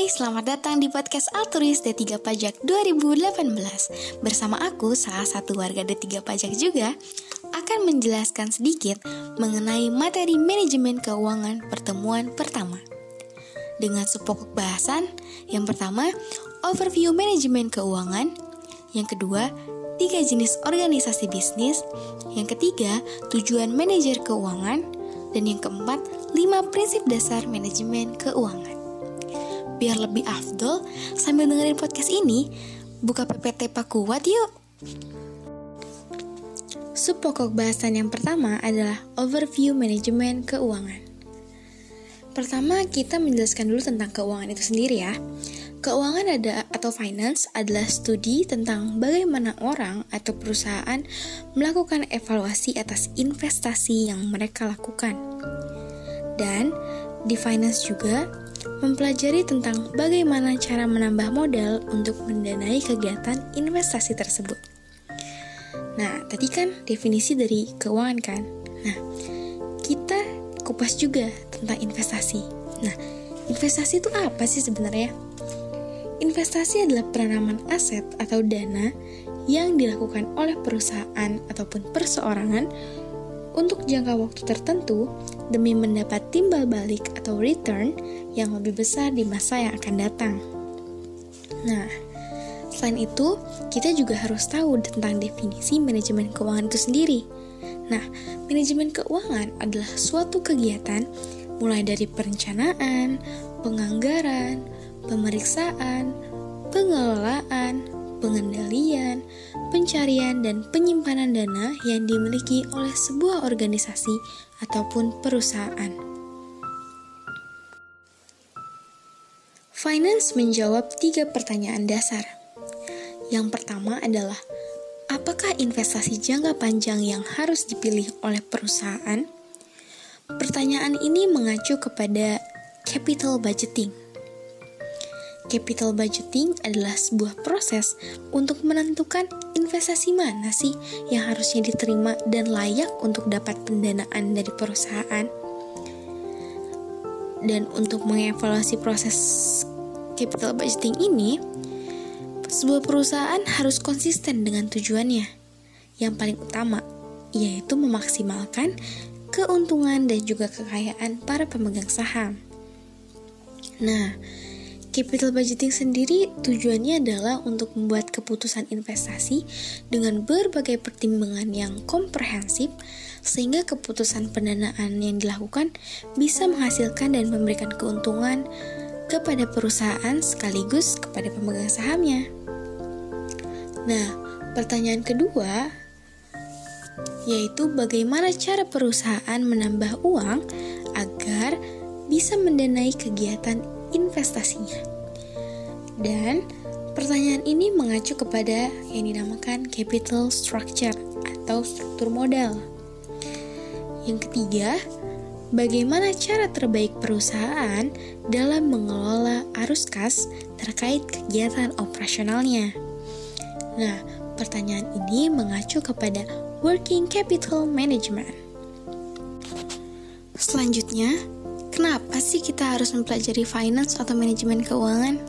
Hai, selamat datang di podcast Altruis D3 Pajak 2018 Bersama aku, salah satu warga D3 Pajak juga Akan menjelaskan sedikit mengenai materi manajemen keuangan pertemuan pertama. Dengan sepokok bahasan Yang pertama, overview manajemen keuangan. Yang kedua, tiga jenis organisasi bisnis. Yang ketiga, tujuan manajer keuangan. Dan yang keempat, lima prinsip dasar manajemen keuangan biar lebih afdol sambil dengerin podcast ini, buka PPT Pak Kuat yuk. Subpokok bahasan yang pertama adalah overview manajemen keuangan. Pertama, kita menjelaskan dulu tentang keuangan itu sendiri ya. Keuangan ada atau finance adalah studi tentang bagaimana orang atau perusahaan melakukan evaluasi atas investasi yang mereka lakukan. Dan di finance juga mempelajari tentang bagaimana cara menambah modal untuk mendanai kegiatan investasi tersebut. Nah, tadi kan definisi dari keuangan kan? Nah, kita kupas juga tentang investasi. Nah, investasi itu apa sih sebenarnya? Investasi adalah penanaman aset atau dana yang dilakukan oleh perusahaan ataupun perseorangan untuk jangka waktu tertentu demi mendapat timbal balik atau return yang lebih besar di masa yang akan datang. Nah, selain itu, kita juga harus tahu tentang definisi manajemen keuangan itu sendiri. Nah, manajemen keuangan adalah suatu kegiatan mulai dari perencanaan, penganggaran, pemeriksaan, pengelolaan, pengendalian, pencarian, dan penyimpanan dana yang dimiliki oleh sebuah organisasi ataupun perusahaan. Finance menjawab tiga pertanyaan dasar. Yang pertama adalah, apakah investasi jangka panjang yang harus dipilih oleh perusahaan? Pertanyaan ini mengacu kepada capital budgeting Capital budgeting adalah sebuah proses untuk menentukan investasi mana sih yang harusnya diterima dan layak untuk dapat pendanaan dari perusahaan. Dan untuk mengevaluasi proses capital budgeting ini, sebuah perusahaan harus konsisten dengan tujuannya. Yang paling utama yaitu memaksimalkan keuntungan dan juga kekayaan para pemegang saham. Nah, Capital budgeting sendiri tujuannya adalah untuk membuat keputusan investasi dengan berbagai pertimbangan yang komprehensif sehingga keputusan pendanaan yang dilakukan bisa menghasilkan dan memberikan keuntungan kepada perusahaan sekaligus kepada pemegang sahamnya. Nah, pertanyaan kedua yaitu bagaimana cara perusahaan menambah uang agar bisa mendanai kegiatan investasinya. Dan pertanyaan ini mengacu kepada yang dinamakan capital structure atau struktur modal. Yang ketiga, bagaimana cara terbaik perusahaan dalam mengelola arus kas terkait kegiatan operasionalnya. Nah, pertanyaan ini mengacu kepada working capital management. Selanjutnya, Kenapa sih kita harus mempelajari finance atau manajemen keuangan?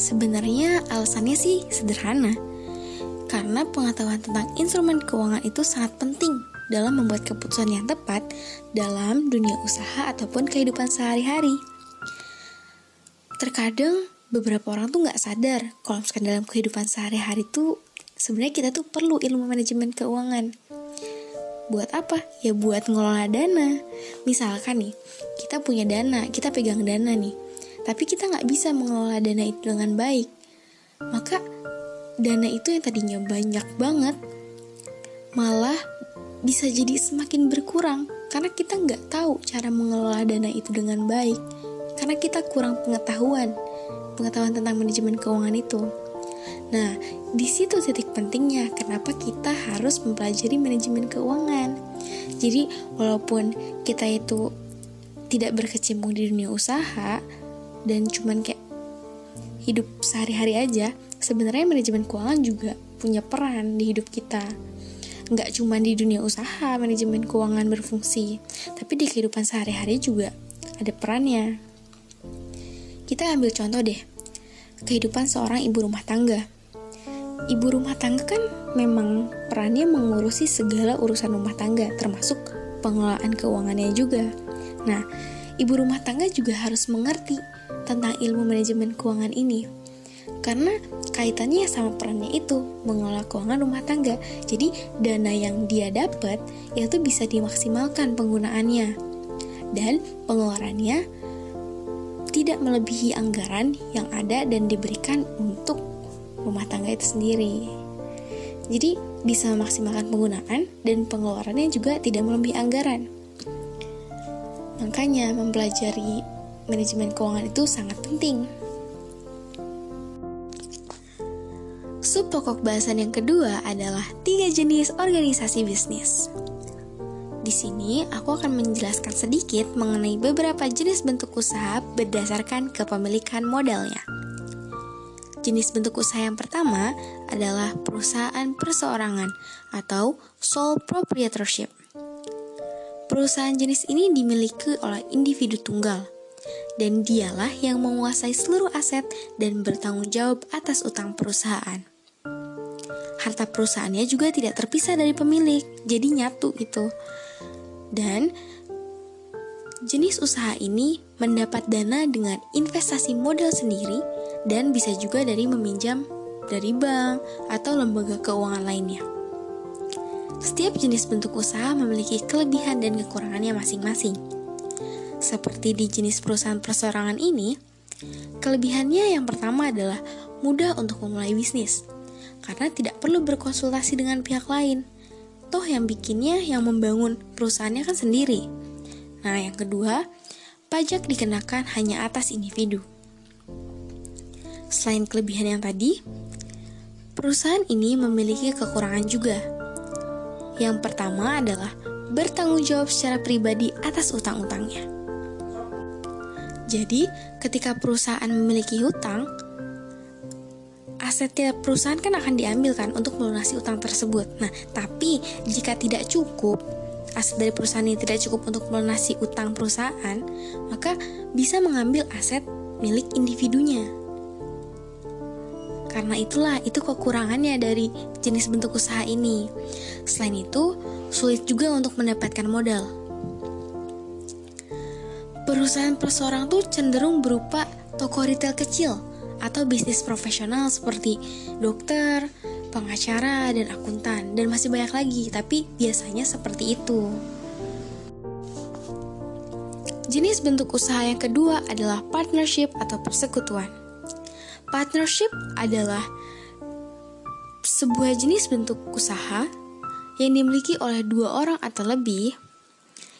Sebenarnya alasannya sih sederhana. Karena pengetahuan tentang instrumen keuangan itu sangat penting dalam membuat keputusan yang tepat dalam dunia usaha ataupun kehidupan sehari-hari. Terkadang beberapa orang tuh nggak sadar kalau misalkan dalam kehidupan sehari-hari tuh sebenarnya kita tuh perlu ilmu manajemen keuangan. Buat apa? Ya buat ngelola dana. Misalkan nih, kita punya dana, kita pegang dana nih. Tapi kita nggak bisa mengelola dana itu dengan baik. Maka dana itu yang tadinya banyak banget, malah bisa jadi semakin berkurang karena kita nggak tahu cara mengelola dana itu dengan baik. Karena kita kurang pengetahuan, pengetahuan tentang manajemen keuangan itu. Nah, di situ titik pentingnya kenapa kita harus mempelajari manajemen keuangan. Jadi, walaupun kita itu tidak berkecimpung di dunia usaha dan cuman kayak hidup sehari-hari aja, sebenarnya manajemen keuangan juga punya peran di hidup kita. Nggak cuma di dunia usaha manajemen keuangan berfungsi, tapi di kehidupan sehari-hari juga ada perannya. Kita kita ambil contoh deh, kehidupan seorang ibu rumah tangga. Ibu rumah tangga kan memang perannya mengurusi segala urusan rumah tangga, termasuk pengelolaan keuangannya juga. Nah, ibu rumah tangga juga harus mengerti tentang ilmu manajemen keuangan ini. Karena kaitannya sama perannya itu mengelola keuangan rumah tangga. Jadi dana yang dia dapat itu bisa dimaksimalkan penggunaannya. Dan pengeluarannya tidak melebihi anggaran yang ada dan diberikan untuk rumah tangga itu sendiri. Jadi bisa memaksimalkan penggunaan dan pengeluarannya juga tidak melebihi anggaran. Makanya mempelajari manajemen keuangan itu sangat penting. Sub pokok bahasan yang kedua adalah tiga jenis organisasi bisnis. Di sini aku akan menjelaskan sedikit mengenai beberapa jenis bentuk usaha berdasarkan kepemilikan modalnya. Jenis bentuk usaha yang pertama adalah perusahaan perseorangan atau sole proprietorship. Perusahaan jenis ini dimiliki oleh individu tunggal, dan dialah yang menguasai seluruh aset dan bertanggung jawab atas utang perusahaan harta perusahaannya juga tidak terpisah dari pemilik, jadi nyatu gitu. Dan jenis usaha ini mendapat dana dengan investasi modal sendiri dan bisa juga dari meminjam dari bank atau lembaga keuangan lainnya. Setiap jenis bentuk usaha memiliki kelebihan dan kekurangannya masing-masing. Seperti di jenis perusahaan perseorangan ini, kelebihannya yang pertama adalah mudah untuk memulai bisnis karena tidak perlu berkonsultasi dengan pihak lain. Toh yang bikinnya yang membangun perusahaannya kan sendiri. Nah, yang kedua, pajak dikenakan hanya atas individu. Selain kelebihan yang tadi, perusahaan ini memiliki kekurangan juga. Yang pertama adalah bertanggung jawab secara pribadi atas utang-utangnya. Jadi, ketika perusahaan memiliki hutang, aset tiap perusahaan kan akan diambil kan untuk melunasi utang tersebut. Nah, tapi jika tidak cukup, aset dari perusahaan ini tidak cukup untuk melunasi utang perusahaan, maka bisa mengambil aset milik individunya. Karena itulah itu kekurangannya dari jenis bentuk usaha ini. Selain itu, sulit juga untuk mendapatkan modal. Perusahaan perseorang tuh cenderung berupa toko retail kecil atau bisnis profesional seperti dokter, pengacara, dan akuntan, dan masih banyak lagi, tapi biasanya seperti itu. Jenis bentuk usaha yang kedua adalah partnership atau persekutuan. Partnership adalah sebuah jenis bentuk usaha yang dimiliki oleh dua orang atau lebih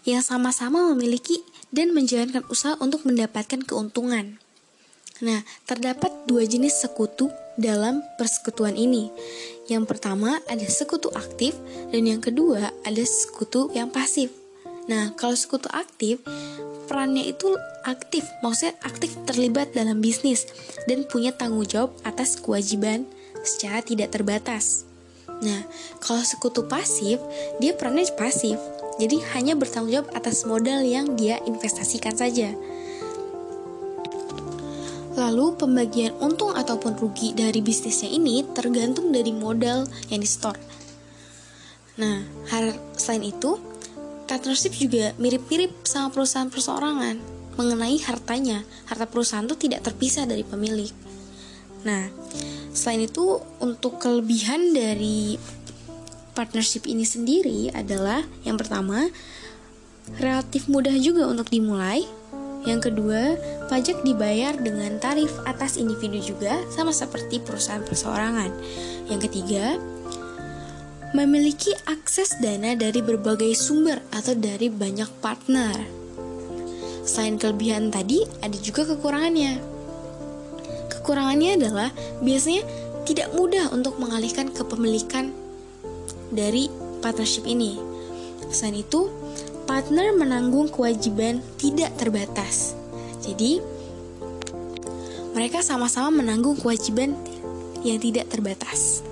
yang sama-sama memiliki dan menjalankan usaha untuk mendapatkan keuntungan. Nah, terdapat dua jenis sekutu dalam persekutuan ini. Yang pertama ada sekutu aktif dan yang kedua ada sekutu yang pasif. Nah, kalau sekutu aktif perannya itu aktif, maksudnya aktif terlibat dalam bisnis dan punya tanggung jawab atas kewajiban secara tidak terbatas. Nah, kalau sekutu pasif, dia perannya pasif, jadi hanya bertanggung jawab atas modal yang dia investasikan saja. Lalu pembagian untung ataupun rugi dari bisnisnya ini tergantung dari modal yang di-store. Nah, selain itu, partnership juga mirip-mirip sama perusahaan perseorangan mengenai hartanya. Harta perusahaan itu tidak terpisah dari pemilik. Nah, selain itu untuk kelebihan dari partnership ini sendiri adalah yang pertama relatif mudah juga untuk dimulai yang kedua, pajak dibayar dengan tarif atas individu juga, sama seperti perusahaan perseorangan. Yang ketiga, memiliki akses dana dari berbagai sumber atau dari banyak partner. Selain kelebihan tadi, ada juga kekurangannya. Kekurangannya adalah biasanya tidak mudah untuk mengalihkan kepemilikan dari partnership ini. Selain itu, partner menanggung kewajiban tidak terbatas. Jadi, mereka sama-sama menanggung kewajiban yang tidak terbatas.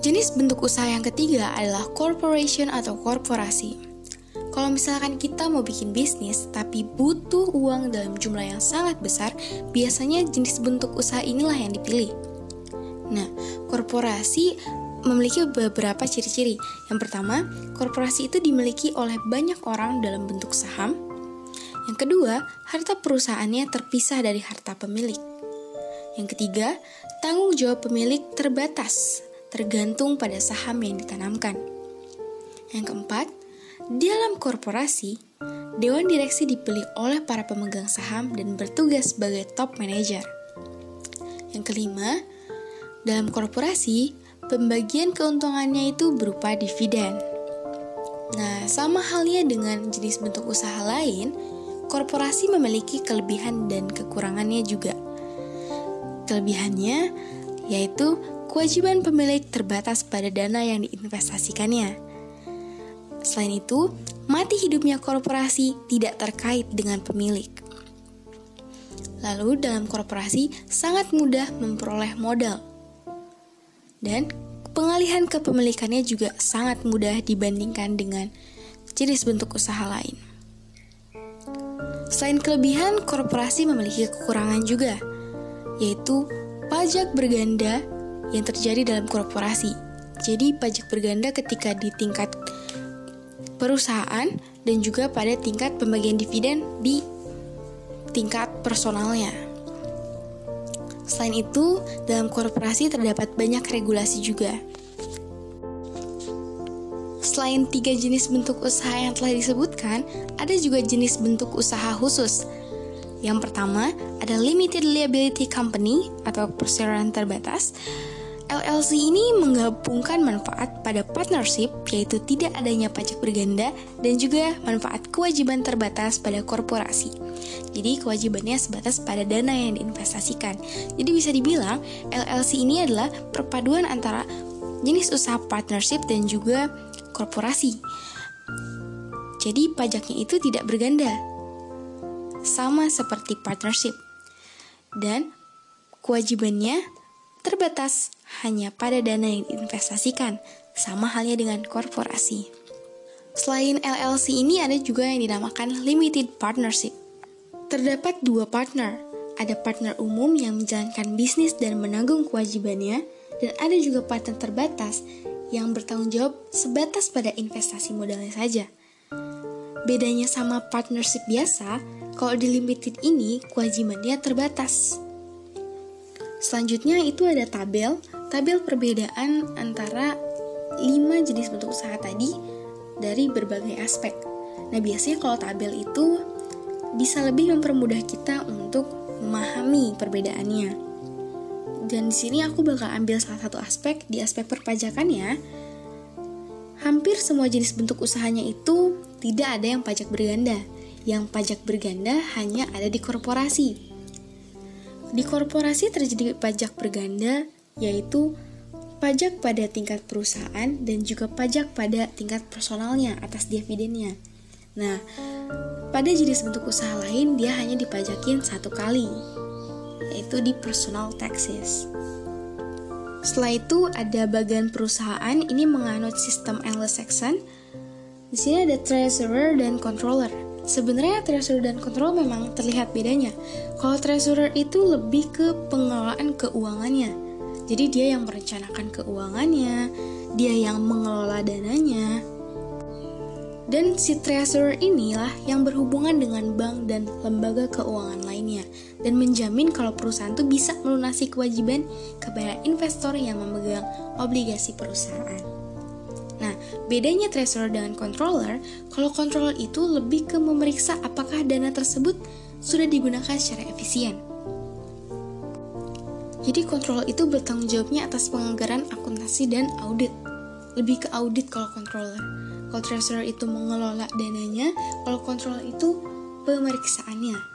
Jenis bentuk usaha yang ketiga adalah corporation atau korporasi. Kalau misalkan kita mau bikin bisnis tapi butuh uang dalam jumlah yang sangat besar, biasanya jenis bentuk usaha inilah yang dipilih. Nah, korporasi memiliki beberapa ciri-ciri. Yang pertama, korporasi itu dimiliki oleh banyak orang dalam bentuk saham. Yang kedua, harta perusahaannya terpisah dari harta pemilik. Yang ketiga, tanggung jawab pemilik terbatas, tergantung pada saham yang ditanamkan. Yang keempat, dalam korporasi, dewan direksi dipilih oleh para pemegang saham dan bertugas sebagai top manager. Yang kelima, dalam korporasi, pembagian keuntungannya itu berupa dividen. Nah, sama halnya dengan jenis bentuk usaha lain, korporasi memiliki kelebihan dan kekurangannya juga. Kelebihannya yaitu kewajiban pemilik terbatas pada dana yang diinvestasikannya Selain itu, mati hidupnya korporasi tidak terkait dengan pemilik. Lalu, dalam korporasi sangat mudah memperoleh modal, dan pengalihan kepemilikannya juga sangat mudah dibandingkan dengan jenis bentuk usaha lain. Selain kelebihan, korporasi memiliki kekurangan juga, yaitu pajak berganda yang terjadi dalam korporasi. Jadi, pajak berganda ketika di tingkat perusahaan dan juga pada tingkat pembagian dividen di tingkat personalnya. Selain itu, dalam korporasi terdapat banyak regulasi juga. Selain tiga jenis bentuk usaha yang telah disebutkan, ada juga jenis bentuk usaha khusus. Yang pertama, ada Limited Liability Company atau perseroan terbatas LLC ini menggabungkan manfaat pada partnership, yaitu tidak adanya pajak berganda, dan juga manfaat kewajiban terbatas pada korporasi. Jadi kewajibannya sebatas pada dana yang diinvestasikan. Jadi bisa dibilang LLC ini adalah perpaduan antara jenis usaha partnership dan juga korporasi. Jadi pajaknya itu tidak berganda. Sama seperti partnership. Dan kewajibannya terbatas hanya pada dana yang diinvestasikan, sama halnya dengan korporasi. Selain LLC ini ada juga yang dinamakan limited partnership. Terdapat dua partner, ada partner umum yang menjalankan bisnis dan menanggung kewajibannya, dan ada juga partner terbatas yang bertanggung jawab sebatas pada investasi modalnya saja. Bedanya sama partnership biasa, kalau di limited ini kewajibannya terbatas. Selanjutnya itu ada tabel tabel perbedaan antara 5 jenis bentuk usaha tadi dari berbagai aspek. Nah, biasanya kalau tabel itu bisa lebih mempermudah kita untuk memahami perbedaannya. Dan di sini aku bakal ambil salah satu aspek di aspek perpajakannya. Hampir semua jenis bentuk usahanya itu tidak ada yang pajak berganda. Yang pajak berganda hanya ada di korporasi. Di korporasi terjadi pajak berganda yaitu pajak pada tingkat perusahaan dan juga pajak pada tingkat personalnya atas dividennya. Nah, pada jenis bentuk usaha lain dia hanya dipajakin satu kali, yaitu di personal taxes. Setelah itu ada bagian perusahaan ini menganut sistem Anglo-Saxon. Di sini ada treasurer dan controller. Sebenarnya treasurer dan controller memang terlihat bedanya. Kalau treasurer itu lebih ke pengelolaan keuangannya, jadi dia yang merencanakan keuangannya, dia yang mengelola dananya. Dan si treasurer inilah yang berhubungan dengan bank dan lembaga keuangan lainnya dan menjamin kalau perusahaan itu bisa melunasi kewajiban kepada investor yang memegang obligasi perusahaan. Nah, bedanya treasurer dengan controller, kalau controller itu lebih ke memeriksa apakah dana tersebut sudah digunakan secara efisien. Jadi kontrol itu bertanggung jawabnya atas penganggaran akuntansi dan audit. Lebih ke audit kalau controller. Kalau treasurer itu mengelola dananya, kalau controller itu pemeriksaannya.